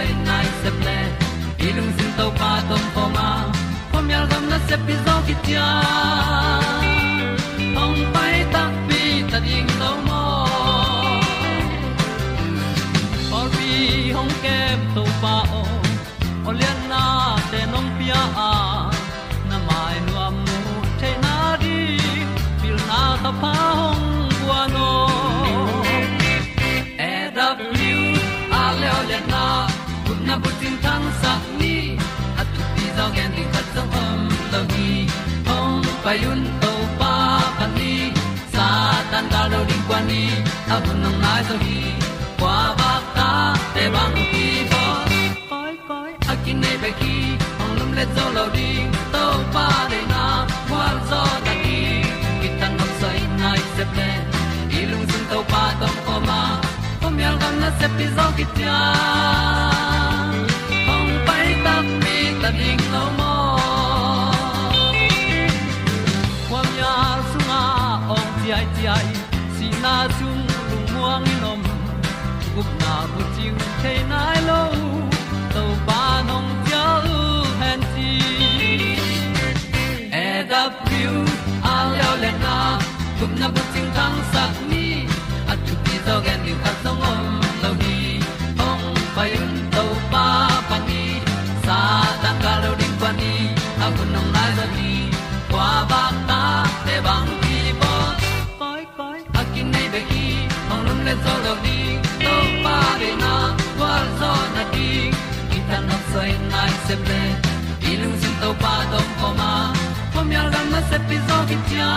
ta nai se ple sin to pa tom pa ma pom yal gam na se pi zo ki tia. Hong pai ta pi ta ding mo. Or bi hong kem to pa o olian na te nong pia a. Na mai nu mu te na di, pil na ta pa na tin tan sa ni at tu ti zo en di khat song om lo gi hong pa yun to pa pan ni. Sa tan da lo ding kwan ni, a bu nang mai so gi kwa ba ta te bang ki bo koi koi a kin nei ba ki ong lum le zo lo ding to pa de na kwa zo ta ki ki tan nok sai nai se pe ilung sun to pa tom ko ma. Ko mi al gan na se pi zo ki tia cùng na bước chiu tang sat ni at tu ti zo gen ni at song om lo ni ong pa yun to pa pa ni sa tan ga lo đi pa ni a bu nong lai za ba ta để băng ki bo koi koi a kin nei be ki ong lum le zo lo ni to pa na, qua gió na đi khi ta na say nai se ple i lung sin tàu pa đông ko ma. Pom yal gam na se pi zo ki tia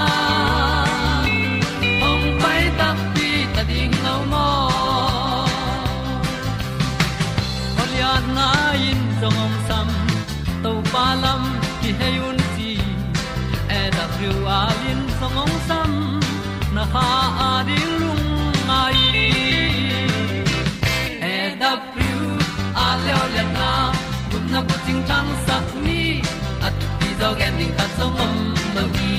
ting tang sat ni at ti zo gen ding ta zong om lo gi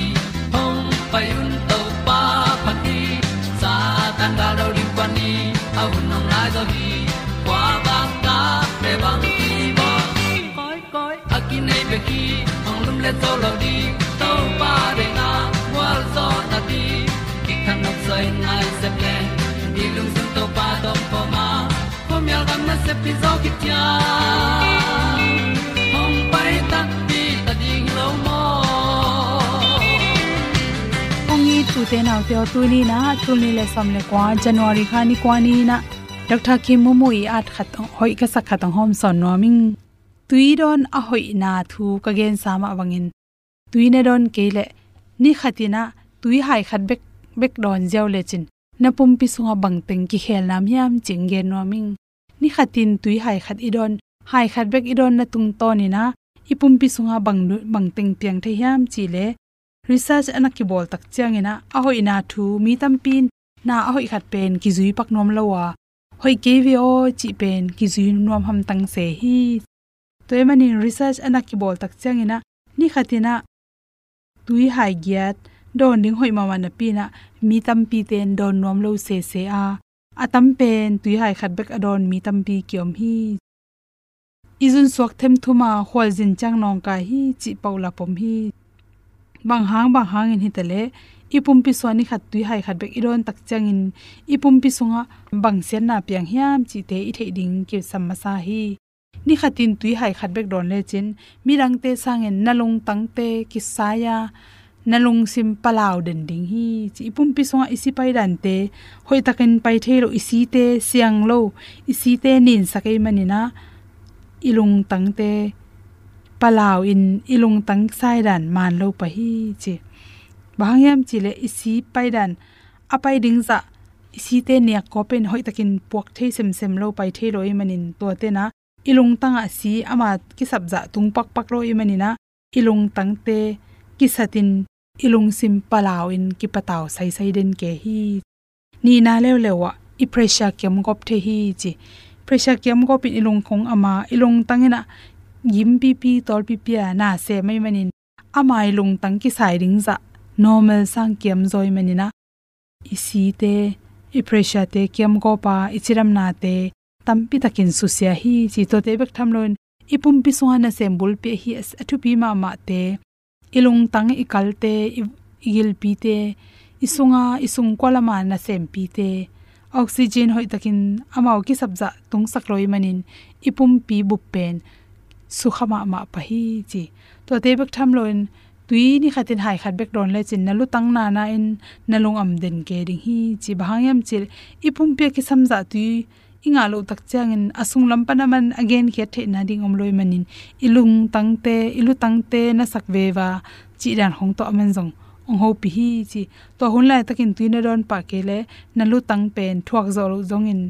hong pai un to pa pa ti. Sa tan ga do ri pa ni. A un nong lai do gi kwa ba ta pe bang ki bo koi koi akin ki nei be ki ong lum le zo lo di to pa de na wa zo na ti ki kan nok sai nai se ple ni lung sun to pa do po ma. Po mi al gam na se pi zo ki tia te naw te tu ni na tu ni le som le kwa january kha ni kwa ni na dr kim mu mu i at khat hoi ka sak khat hom son no ming tui don a hoi na thu ka gen sama wangin tui ne don ke le ni khatina tui hai khat bek bek don jaw le chin na pum pi sunga bang teng ki khel nam yam ching gen no ming ni khatin tui hai khat idon hai khat bek idon na tung to ni na ipum pi sunga bang bang teng piang the yam chi le research ana ki bol tak chiang ina. A hoi na thu, mi tam pin, na a hoi khat pen ki zui pak nom lawa hoi ke vi o chi pen ki zui nom ham tang se hi. Toy mani research ana ki bol tak chiang ina. Ni khatina tui hai giat, don ding hoi ma na pi na mi tam pi ten don nom lo se se a. Atam pen, tui hai khat bek adon mi tam pi kyom hi. Izun suak them thuma hol jin chang nong ka hi, chi paula pom hi bang hang bang hang in hitale. Ipum pi swani khat tui hai khat bek iron tak chang in. Ipum pi sunga bang sen na piang hiam chi te i thei ding ki samasa hi. Ni khatin tui hai khat bek don le chin. Mirang te sangen nalung tang te ki saya nalung sim palau den ding hi. Chi ipum pi songa isi pai dan te. Hoi takin pai thelo isi te siang lo. Isi te nin sakai manina. Ilung tang te palau in ilung tang sai dan man lo pa hi chi. Bangyam chi le isi pai dan apai ding za. Isi te ne ko pen hoi takin puak thei sem sem lo pai thei roi manin to te na ilung tang a si ama ki sab za tung pak pak roi manina ilung tang te ki satin ilung sim palau in ki pataw sai sai den ke hi. Ni na lew lewa i pressure kem gop the hi chi. Pressure kem gop in ilung khong ama ilung tangena yim pi pi tol pi pi na se mai manin amai lung tang ki sai ring za normal sang kiam zoi manina isi te i pressure te kiam go pa ichiram na te tampi takin susia hi chi to te bek tham loin ipum pi so na sembul pe hi athu pi ma ma te ilung, tang, ikalte igil pi te isunga, isung kwalama na sem pi te oxygen hoi takin amao ki sabza tung sakloi manin ipum pi bu pen sukhama ma pa hi chi to te bek tham loin tui ni khatin hai khat bek don le chin na lu tang na na in nalung am den ke ding hi chi bahangyam chil ipum pe ki samza tui inga lo tak changin asung lampana man again khe the na ding om loi manin ilung tangte ilu tangte na sakwe wa chi ran hong to amen jong ong ho pi hi chi to hun lai takin tuina don pa ke le na lu tang pen thuak zo lo jong in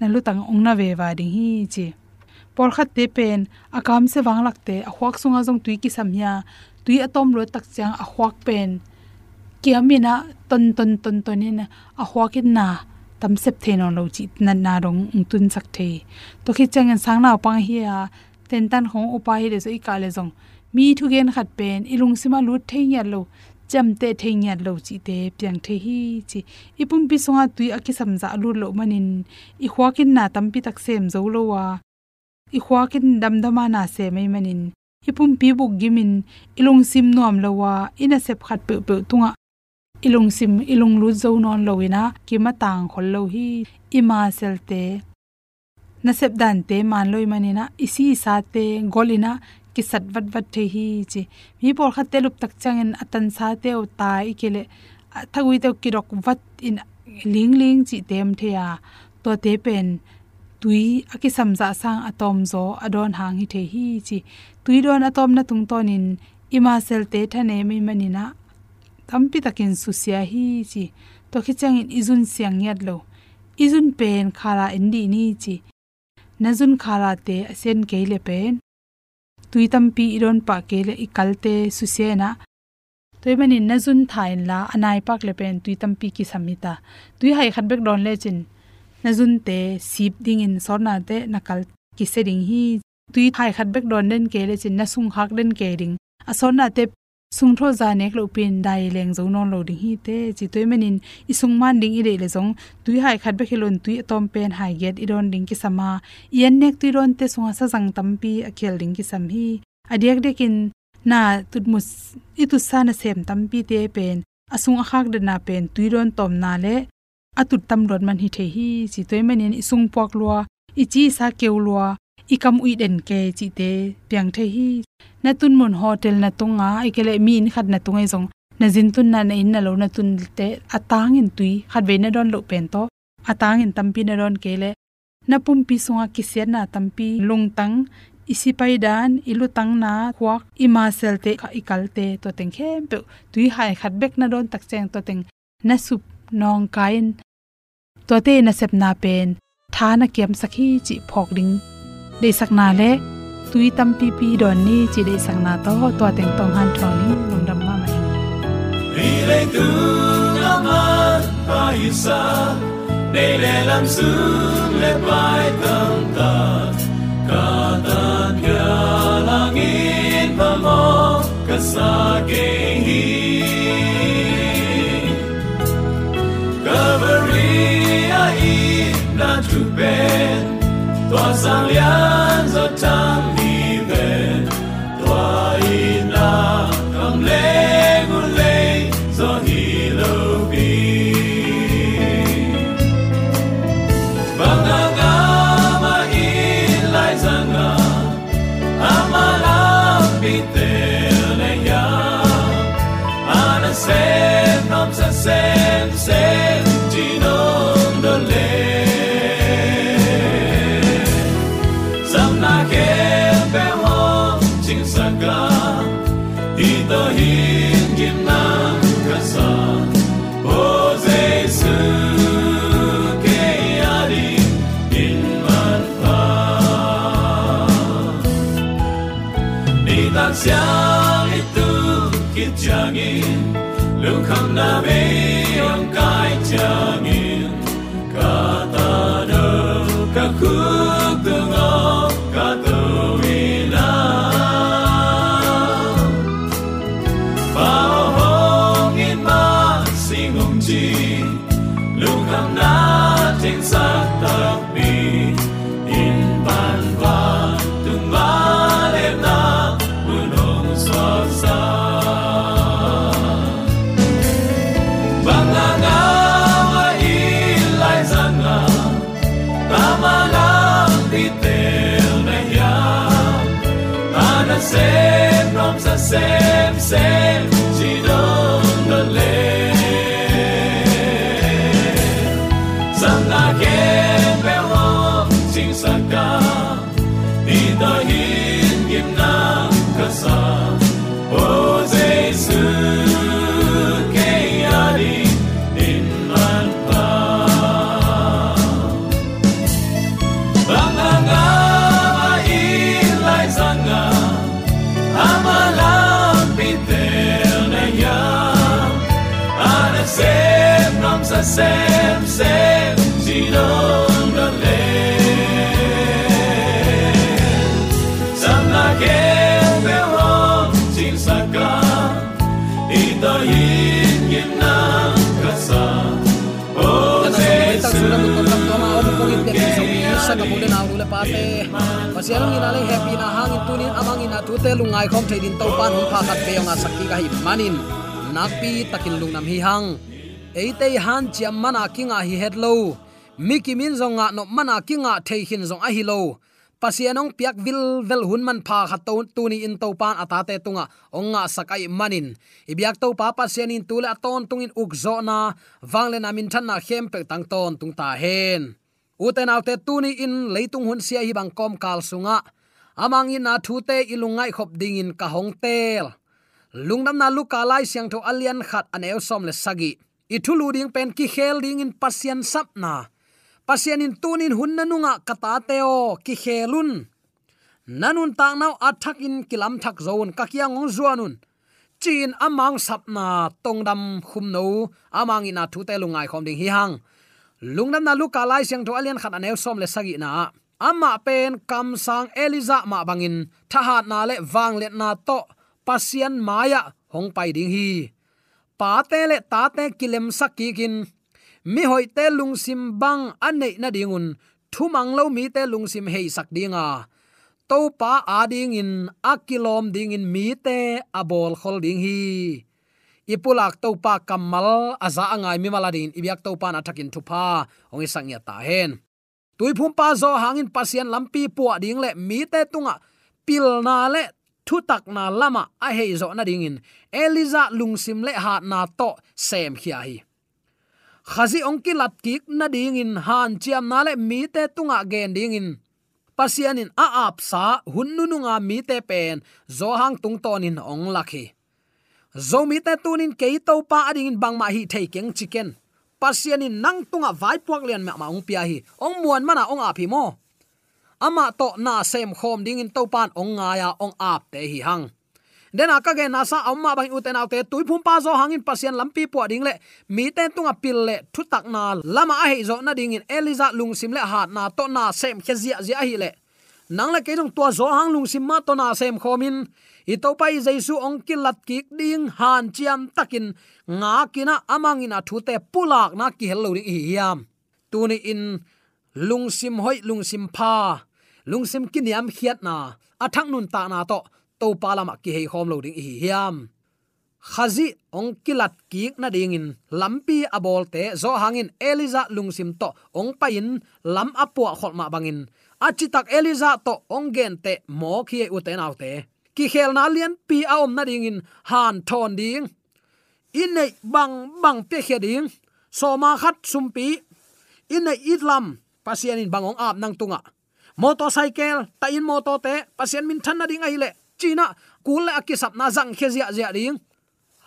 na lu tang ong na ve wa ding hi chi por khat te pen akam se wang lak te, a huak sunga jong tui ki samya tui atom lo tak chang a huak pen. Kiamina ton ton ton ton in a in na tam sep the no lo chi, na na rong tun sak the. To khi chang an sang na pang hi a ten tan khong upai hi le so i ka le jong mi thu gen khat pen ilung sima lu the ya lo, cham te the ya lo chi te pyang the hi chi. Ipum pi songa tui a ki samza lu lo manin i khwakin na tam pi tak sem zo lo wa i khwakin dam dama na se mai manin. Ipum pi buk gimin ilung sim nuam lawa ina sep khat pe pe tunga. Ilung sim ilung lu zo non loina ki ma tang khol lo hi ima selte na sep dan te man loi manina, isi sa te, golina ki sat wat wat the hi chi. Mi por khat te lup tak changin, atan sa te o ta kele thagui te ki rok wat in, ling ling chi tem the ya to te pen tui aki samza sang atom zo adon hang hi the hi chi. Tui don atom na tung tonin ima sel te thane mi manina tampi takin susia hi chi. To khi chang in izun siang yat lo. Izun pen khala indi ni chi. Nazun khala te asen keile pen. Tui tampi iron pa kele ikalte susiena toy mani nazun thain la anai pak le pen tui tampi ki samita. Tui hai khat bek don le chin na jun te sip ding in sorna te nakal ki se ding hi tui thai khat bek don den ke le chin na sung hak den ke ring na te sung tho za nek lo pin, dai leng zo non lo ding hi te, chi toy i sung man ding i re le zong, tui hai khat be khilon tui tom pen, hai get i don ding ki sama yen nek tui ron te sunga sa jang tampi khel ding ki sam hi adiak dekin na tut mus i tu sa na sem tampi te pen asung a khak de na pen, tui ron tom na le atut tam rot man hi the hi chi toy manin isung pok lua, ichi sa keulwa ikam ui den ke chi te piang the hi. Na tun mon hotel na tunga ikele mi in khat na tungai jong na jin tun na na e in na lo na tun te atang in tui, khat ve na don lo pen to. Atang in tampi na don kele na pum pi sunga ki na tampi, lung tang, isi pai dan, ilu tang na khwak ima selte kha ikalte to teng khe pe. Tui hai khat bek na don tak cheng to teng. Na sup nong kain to te na sep na pen, tha na kiam sakhi chi phok ding. De sakna le, tui tam pi pi don ni chi de sakna to to teng tong han thong ni lung dam ma mai. Đi lên tu nam an pa isa để lệ làm sương lệ bài tâm ta. Cả tan kia langit pa mo kasage hi Calvary tu ben tua sang kham na me yong kai changin nom sa sa sem sem sinong na le Samna ken pe ho sin saka ito yin yin na kasa O Tang sura mo Jesus tom tom ma sa ka mo na ru le pate pasialong ina le happy na hangin tunin amang ina tu te lungai khom thein din to pan hum pha khat pe nga sakki ka hi manin nakpi takin lung nam hi hang eite han chiam mana kinga hi het lo. Miki min zonga no mana kinga thei hin zong a hi lo. Pasianong piak vil vel hun man pha khat to tuni in to pan atate tunga onga sakai manin. Ibyak to pa pasianin tula ton tungin ukzo na. Wangle na min than na khem pe tang ton tung ta hen. Uten autte tuni in leitung hun sia hi bang kom kal sunga. Amang in na thu te ilungai khop ding in ka hong tel. Lungnam na luka lai siang tho alian khat aneu som le sagi ithulu ding pen ki khel ding in pasien sapna pasien in tunin hunna nunga kata teo ki khelun. Nanun tang nau athak in kilam thak zon ka kyang ong zuanun. Chin amang sapna tongdam khumno amang ina thu te lungai khom ding hi hang. Lungnam na luka lai siang tho alian khat aneu som le sagi na. Ama pen kam sang eliza ma bangin thahat na le wang le na to, pasien maya, hong pai ding hi pa te le ta te kilem sakikin mi hoi te lungsim bang anei na dingun. Thumang lo mi te lungsim hei sak dinga. To pa ading in akilom ding in mi te abol khol ding hi. Ipulak to pa kamal aza angai mi maladin ibyak to pa na thakin thupa ongi sangya ta hen. Tui phum pa zo hangin pasian lampi puwa ding le mi te tunga. Pil na le thu tak na lama a hei zo na ding in. Eliza lungsim le ha na to sem khia hi. Khazi ongki lat kik na ding in, han chiam na le mi te tunga gen ding in. Pasianin a ap sa hunnu nunga mi te pen, zo hang tung tonin ong lakhi zo mi te tunin ke to pa ading in bang ma hi thei keng chicken pasianin nang tunga vai puak lian ma ma ong pia hi. Ong muan mana ong a phi mo ama to na sem khom ding in topan ong nga ya ong ap te hi hang. Den aka ge na sa amma bang uten autte tui phum pa zo hangin pasien lampi po ding le. Mi ten tunga pil le thu tak na lama a he zo na ding in eliza lung sim le hat na to na sem khe zia zia hi le. Nang le ke jong tua zo hang lung sim ma to na sem khomin i to pai jaisu ong kilat ki ding, han chiam takin nga kina amangina thu te pulak na ki hello ri hi hiam. Tuni in lung sim hoi lung sim pha lungsim kiniam khiat na. Athang nun ta na to. To palama ki hei khom lo ding hi hiam. Khazi ong kilat ki na ding in. Lampi abol te zo hangin eliza lungsim to. Ong pain lam apua khol ma bangin achitak eliza to ong gen te mo khi u te nau te. Ki khel na lian pi a om na ding in. Han thon ding. In nei bang bang pe khe ding. So ma khat sum pi. In nei idlam pasian in bangong ap nang tunga motorcycle ta in moto te, pasien min than na ding ai le. China, kul akisap na zang khezia zia ding.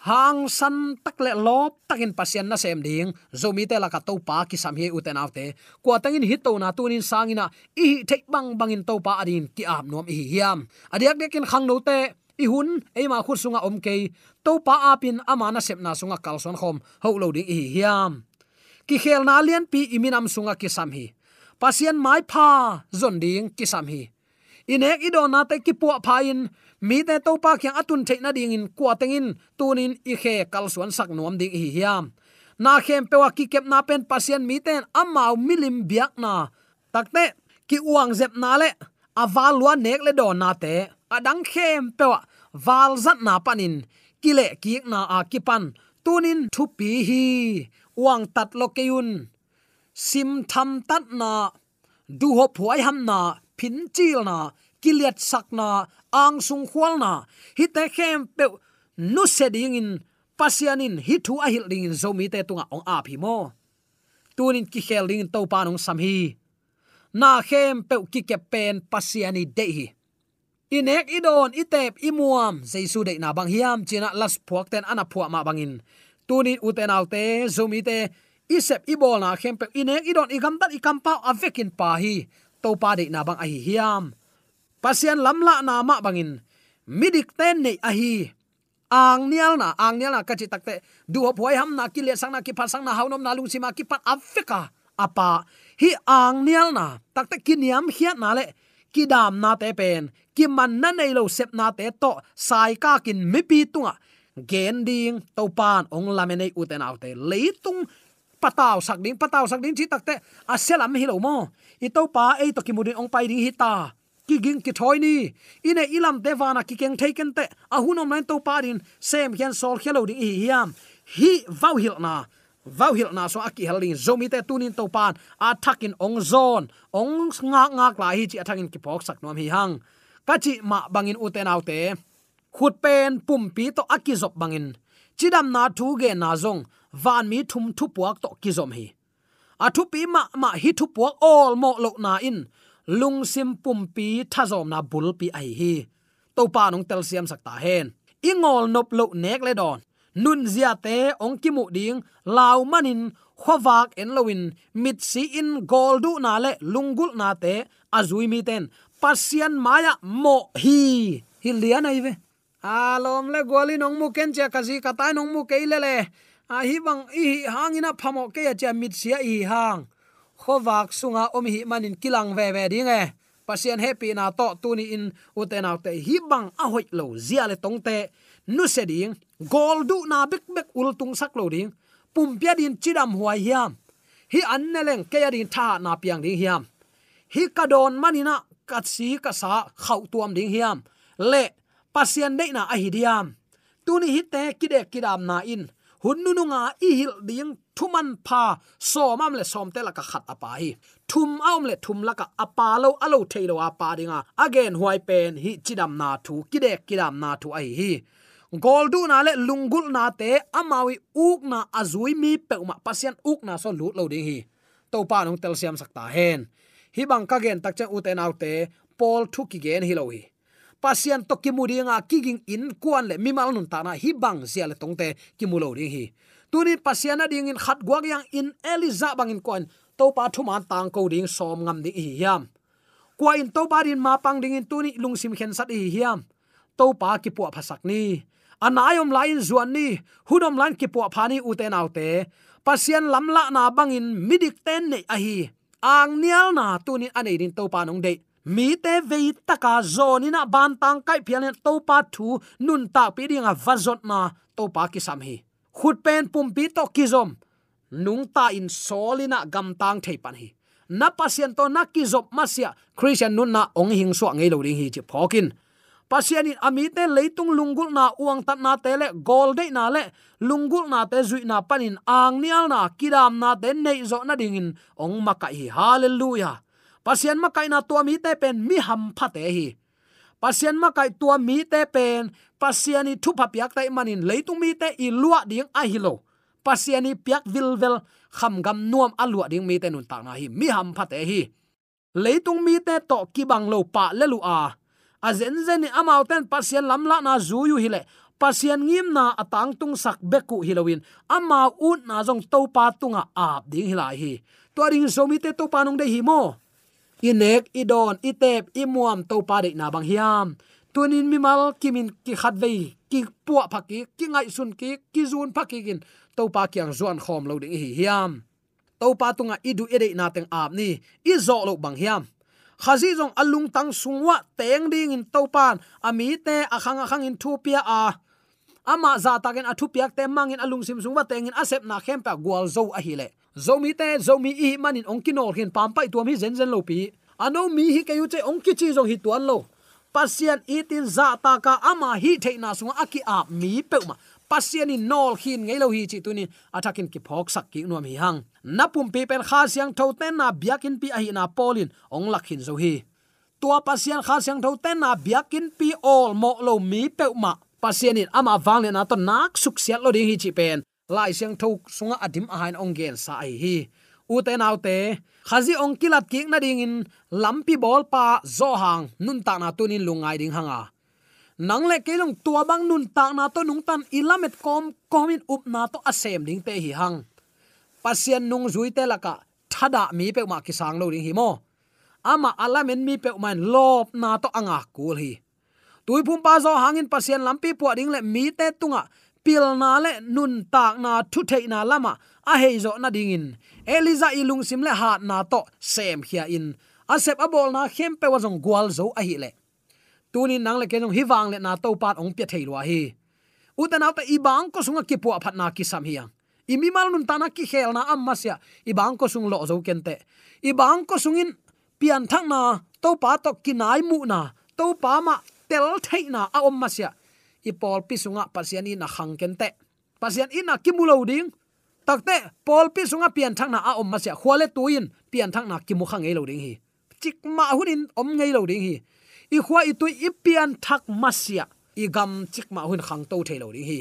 Hang san tak le lop takin pasien na sem ding. Zomi te la ka to pa ki sam he uten autte ko tangin hit to na tunin sangina i thek bang bangin to pa adin ki ap nom hi hiam. Adiak dekin khang no te, i hun e ma khur sunga om ke to pa apin amana sep na sunga kalson khom. Ho lo ding hi hiam. Ki khel na lian pi iminam sunga ki sam hi pasien mai pha, zon ding kisam hi. Inek idon na te ki pu pha in, mi te to pa kyang atun the na ding in kwa tengin tunin i khe kal suan sak nuam ding hi hiam. Na khem pe wa ki kep na pen pasien mi ten amau milim biak na. Takte ki uang zep na le aval lua nek le don na te adang khem pe wa wal zat na panin kile kiek na a kipan tunin thupi hi. Uang tat lokeyun sim tham tat na, du hop huai ham na phin chil na, kiliat sakna ang sung khwal na. Hi te khem pe nu se ding in pasianin hi thu a hil ding in, zomi te tunga ong a phi mo. Tunin ki khel ding to pa nong sam hi. Na khem pe ki ke pen pasiani de hi. Inek idon itep imuam jaisu de na bang hiam, china las phuak ten ana phua ma bangin tunin uten autte zomi te isep ibol na khempe ine inek idon igam dat ikam pa avekin pa hi to pa de na bang a hi hiam. Pasian lamla na ma bangin. Midik ten nei a hi ang nial na, ang nial na kachi takte. Du ho phoi ham na ki le sang na ki phar sang na haunom na lung sima ki pat afrika apa, hi ang nial na. Takte ki niam hiat na le. Ki dam na te pen. Ki man na nei lo sep na te to. Sai ka kin mi pi tunga. Gen ding to pan ong lamene uten autte leitung pataw sak ding pataw sak ding chi takte à, aselam hi lo mo i to pa e to ki mudin ong pai ding hi ta. Ki ging ki thoi ni. Ine ilam devana ki keng taken te a à, hunom nan to parin sem hian sol khelo ding hi hiam hi vau hil na. Vau hil na so aki helin zomi te tunin to pan a à, thakin ong zon ong nga nga la hi chi athakin ki pok sak nom hi hang ka chi ma bangin uten autte khut pen pum pi to aki zop bangin chidam na thu ge na zong van mi thum thu puak to kizom hi. A thu pi ma ma hi thu puak all mo lo na in. Lung sim pum pi tha zom na bul pi ai hi. To pa nong tel siam sakta hen. Ingol nop lo nek le don. Nun zia te ong ki mu ding law manin khowak en lowin, mit si in goldu na le lungul na te azui mi ten. Pasian maya mo hi. Hi lian ai ve. Alom le goli nong mu ken che kazi, katai nong mu ke le le a hi bang i hangina phamo ke ya cha mit sia i hang. Khowak sunga om hi manin kilang ve ve ding e. Pasien happy na to tuni in uten out te hi bang a hoi lo zia le tong te. Nu se ding, gol du na bek bek ul tung sak lo ding. Pum pia din chidam huai hiam. Hi an ne leng ke ya din tha na piang ding hiam. Hi kadon manina kat si, ka sa, khau tuam ding hiam. Le, pasien de na a hi diam. Tuni hi te kide kidam na in hun nu nga i hil ding thuman pha so mam le som te la ka khat apa hi. Thum aum le thum la ka apa lo, alo thailo apa dinga. Again, huai pen hi chidam na thu, kidek kidam na thu ai hi. Goldu na le lungul na te, amawi uk na azui mi pe ma pasian uk na so lut lo ding hi. To pa nong tel siam sakta hen. Hi bang ka gen tak chen uten autte pol thu ki gen hi lo hi pasian to kimudinga kiging in kuan le mimal nun ta na hi bang sia le tongte kimulo ding hi. Tuni pasiana ding in khat guak yang in eliza bangin kuan to pa thu man tang ko ding som ngam di hi hiam. Kwa in to pa din ma pang ding in tuni lungsim khen sat hi hiam. To pa ki pu phasak ni anayom lain zuan ni, hudom lan ki pu phani uten autte pasian lamla na bangin midik ten nei a hi. Ang nial na tunin anei din to pa nong dei mi te ve taka zoni na ban tang kai phialen to pa thu, nun ta pi dinga vazot na to pa ki sam hi. Khut pen pum pi to ki zom. Nung ta in solina gam tang thei pan hi. Na pasien to na ki zop masia christian nun na ong hing so ngei lo ring hi chi phokin pasian in amite leitung lungul na uang tat na te le, gol de na le lungul na te zui na panin ang nial na kidam na te nei zo na dingin ong makai hi. Hallelujah! Pasian makai na tua mi te pen, mi ham phate hi. Pasian makai tua mi te pen pasiani thu pha piak tai manin leitung mi te i lua ding a hilo pasiani piak vilvel kham gam nuam alua ding mi te nun ta na hi. Mi ham phate hi. Leitung mi te to ki bang lo pa le lu a. A zen zen ni amau ten pasian lamla na zu yu hile pasian ngim na atang tung sak beku hilowin ama ut na jong to pa tunga ap ding hilai hi. To ring so mi te to panung de hi mo inek, idon, itep, imuam to pa de na bang hiam. Tunin mimal, kimin ki khat ve ki puwa phaki ki ngai sun ki ki zun phaki gin to pa kyang zuan khom lo ding hi hiam. To pa tunga idu ede na teng ap ni i zo lo bang hiam. Khazi jong alung tang sungwa teng ding in topan ami te akhang akhang in thupia a. Ama za taken athu piak te mangin alung sim sungwa tengin asep na khem pa gwal zo a hile zomi te zomi i manin ong hin pampai tuam hi zen zen lo pi. Ano mi hi kayu che ongki chi zong hi tuan lo. Pasian itin za ta ka ama hi theina sunga aki a mi pe ma. Pasian in nol hin ngei lo hi chi tunin athakin ki phok sak ki nuam hi hang. Napum pi pen kha siang tho ten na biakin pi a hi na polin ong lakhin zo hi. Tua pasian kha siang tho ten na biakin pi all mo lo mi pe ma. Pasian in ama wangle na to nak suk siat lo ding hi chi pen lai siang tho sunga adim a hain ong gen sa ai hi. U te nau te, khazi ong kilat ki na ding in, lampi bol pa zo hang, nun ta na tunin lungai ding hanga. Nang le ke long tua bang nun ta na to nung tan ilamet kom komin up na to asem ding te hi hang. Pasian nung zui te laka, thada mi pe ma ki sang lo ding hi mo. Ama alamen mi pe man lop na to anga kul hi. Tuipum pa zo hangin pasian lampi pu ding le mi te tunga pil na le nun tak na thu thei na lama, a hei zo na ding in. Eliza ilung sim le hat na to sem hia in. Asep abol na khem pe wa jong gwal zo a hi le. Tunin nang le ke jong hiwang le na to pat ong pe thei lo hi. Uten ta ibang ko sunga ki pu aphat na ki sam hiang imi mal nun tana ki khel na amma sia. Ibang ko sung lo zo kente ibang ko sungin pian thang na to pa to kinai mu na. To pa ma tel thei na a om ma sia i pol pi sunga pasian in na khang kente pasian in na kimulo ding. Takte pol pi sunga pian thang na a om ma sia khwale tuin pian thang na kimu khang ei lo ding hi. Chik ma hunin om ngei lo ding hi. I khwa i tu i pian thak ma sia. I gam chik ma hun khang to thei lo ding hi.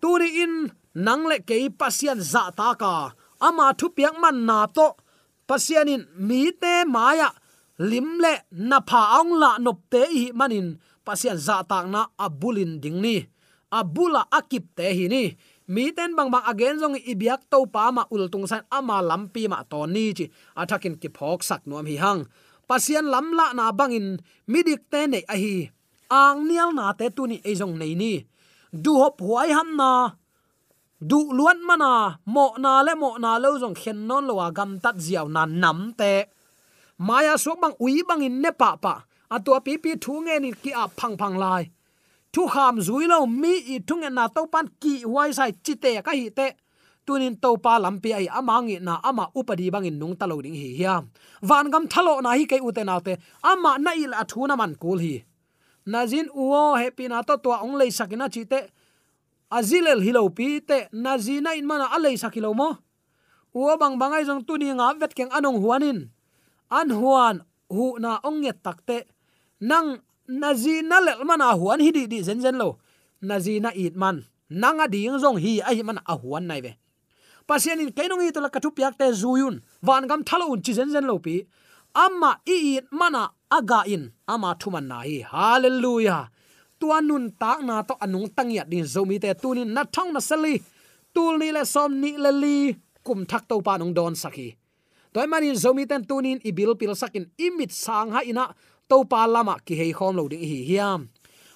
Turi in, nang le ke pasian za ta ka. Ama thu piang man na to. Pasianin mi te maya lim le na pha ong la nop te hi manin pasian za tak na abulin ding ni. Abula akip te hi ni. Mi ten bang bang again jong ibiak to pa ma ultung san ama lampi ma to ni chi. Athakin ki phok sak nuam hi hang. Pasian lamla na bangin midik te nei a hi. Ang nial na te tu ni e jong nei ni. Du hop huai ham na. Du luan mana mo na le mo na lo jong khen non lo gam tat ziaw na nam te. Maya so bang ui bang in ne pa pa atua pi pi thu nge ni ki a phang phang lai. Thu kham zui lo mi i thung na to pan ki wai sai chi te ka hi te. Tunin to pa lampi ai amangi na ama upadi bangin nung talo ding hi hiam van gam thalo na hi ke uten autte ama na il athuna man kul hi. Nazin uo happy na to to ong lei sakina chi te. Azilel hilo pi te. Nazina in mana alei sakilo mo. Uo bang bangai jong tuni nga vet keng anong huanin. An huan hu na ong nget takte nang nazina lel mana huan hi di di zen zen lo. Nazina it man. Nanga ding zong hi ai man a huan nai ve. Pasien in kainong i to la katu piak te zuyun van gam thalo un chi zen zen lo pi. Amma i it mana aga in. Ama thuman na hi. Hallelujah. Tuan nun tak na to anung tangia din zomi te. Tunin na thong na sali tul ni le som ni le li. Kum thak to pa nong don saki toy manin zomi ten tunin ibil pil sakin imit sang ha ina to pa lama ki hei khom lo ding hi hiam.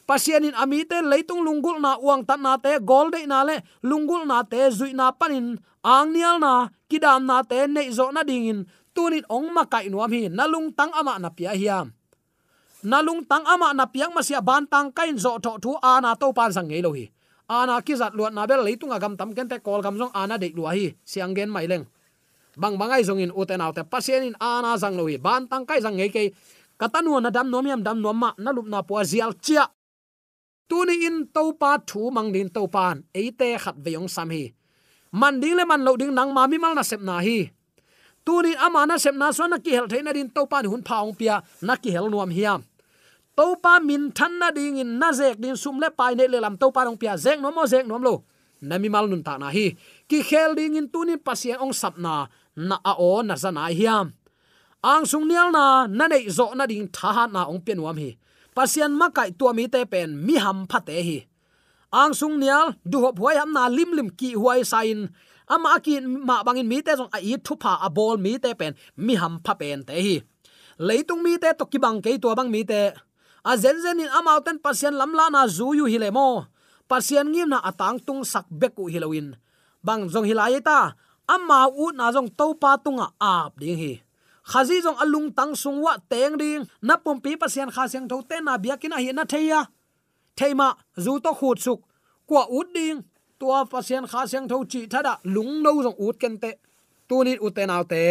Pasianin ami te leitung lungul na uang tat na te, gol de na le lungul na te, zui na panin, ang nial na, kidam na te, nei zo na dingin tunit ong ma kai nuam hi, nalung tang ama na pia hiam. Nalung tang ama na piang ma sia ban tang kain zo tho thu, ana to pan sang ngei lo hi. Ana ki zat luat na bel leitung agam tam ken te, kol gam jong ana de lu hi, siang gen mai leng. Bang bangai zong in uten autte pasien in ana sang lo hi, ban tang kai sang ngei ke katanu na dam nomiam dam nom ma na lup na po zial chia. Tuni in to pa thu mang din to pan eite khat ve yong sam hi. Man ding le man lo ding nang ma mi mal na sep na hi. Tuni amana sep na so na ki hel theina din to pan hun phaung pia na ki hel nuam hiam. To pa min than na ding in na zek din sum le pai ne le lam to pa rong pia. Zek no mo zek nom lo. Na mi mal nun ta na hi. Ki khel ding in tunin pasien ong sap na. Na a o na za na hiam ang sung nial na na nei zo na ding tha ha na ong pen wam hi. Pasian ma kai tua mi te pen, mi ham phate hi. Ang sung nial, du hop huai ham na lim lim ki huai sain. Ama ki ma bangin mi te jong a i thu pha a bol mi te pen, mi ham pha pen te hi. Leitung mi te to ki bang ke tua bang mi te. A zen zen in amau ten pasian lam la na zu yu hi le mo. Pasian ngim na atang tung sak beku hilowin bang jong hilai ta amma u na jong topa tunga ap ding hi khazi jong alung tang sungwa teng ding. Na pum pi pasian kha siang tho te na biakina hi na theya theima zu to khut suk. Kwa ut ding. Tua pasian kha siang tho chi thada lung no jong ut ken te. Tu ni u te naw te.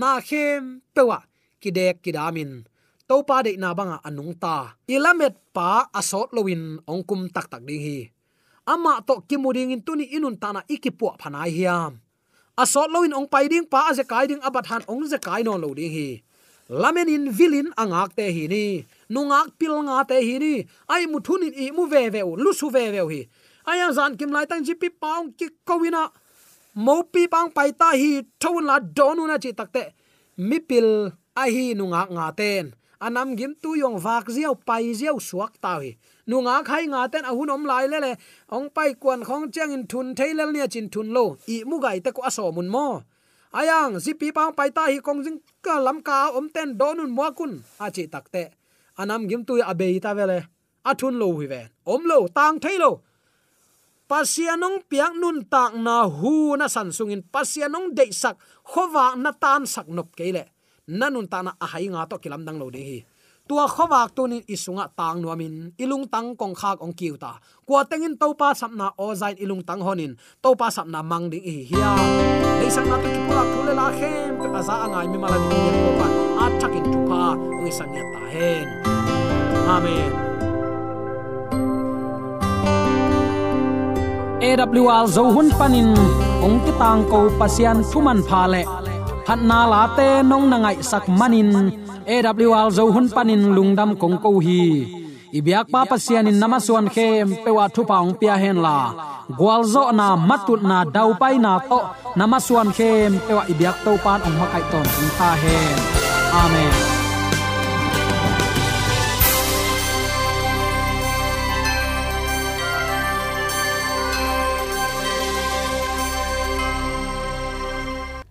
Na khem pewa kidek kidamin to pa de na banga anung ta. Ilamet pa asot lowin ongkum tak tak ding hi. Ama to kimuding in tuni inun tana ikipu phanai hiam asot loin ong pai ding pa aze kai ding abat han ong ze kai non lo ding hi. Lamen in vilin angak te hi ni. Nungak pil nga te hi ni. Ai mu thun in i mu ve ve lu su ve ve hi. Aya zan kim lai tang ji pi paung ki kowina mo pi pang pai ta hi thon la donu na chi takte mi pil a hi nungak nga ten anam gim tu yong vak ziau pai ziau suak tawi nu nga khai nga ten a hun om lai le le. Ong pai kwan khong chang in thun thailel nia chin thun lo. I mu gai te ko aso mun mo. Ayang, zipi pang pai ta hi kong jing ka lam ka om ten donun mo kun. A chi takte anam gim tu a bei ta vele a thun lo hi ve. Om lo, tang thailo pasianong piang nun tak na hu na sansungin pasianong de sak khowa na tan sak nop kele nanun ta na ahai nga to kilam dang lo de hi. Tua khowak tunin isunga tang nuamin ilung tang kong khak ong kiu ta. Kwa tengin topa sapna o ilung tang honin topa sapna mang ding hi hiya leisak na ki pula thule la khem. Pe aza angai mi mala ni ni topa a thakin thupa ong isan ya ta hen. Amen. AWR zo hun panin ong ki tang ko pasian thuman pha le phat na la te nong na ngai sak manin. Awl zo hun panin lungdam kong ko hi. Ibyak pa pasian in namaswan khem pewa thu paung pia hen la. Gwalzo na matut na dau pai na to. Namaswan khem pewa ibyak to pan ong makai ton ta hen. Amen.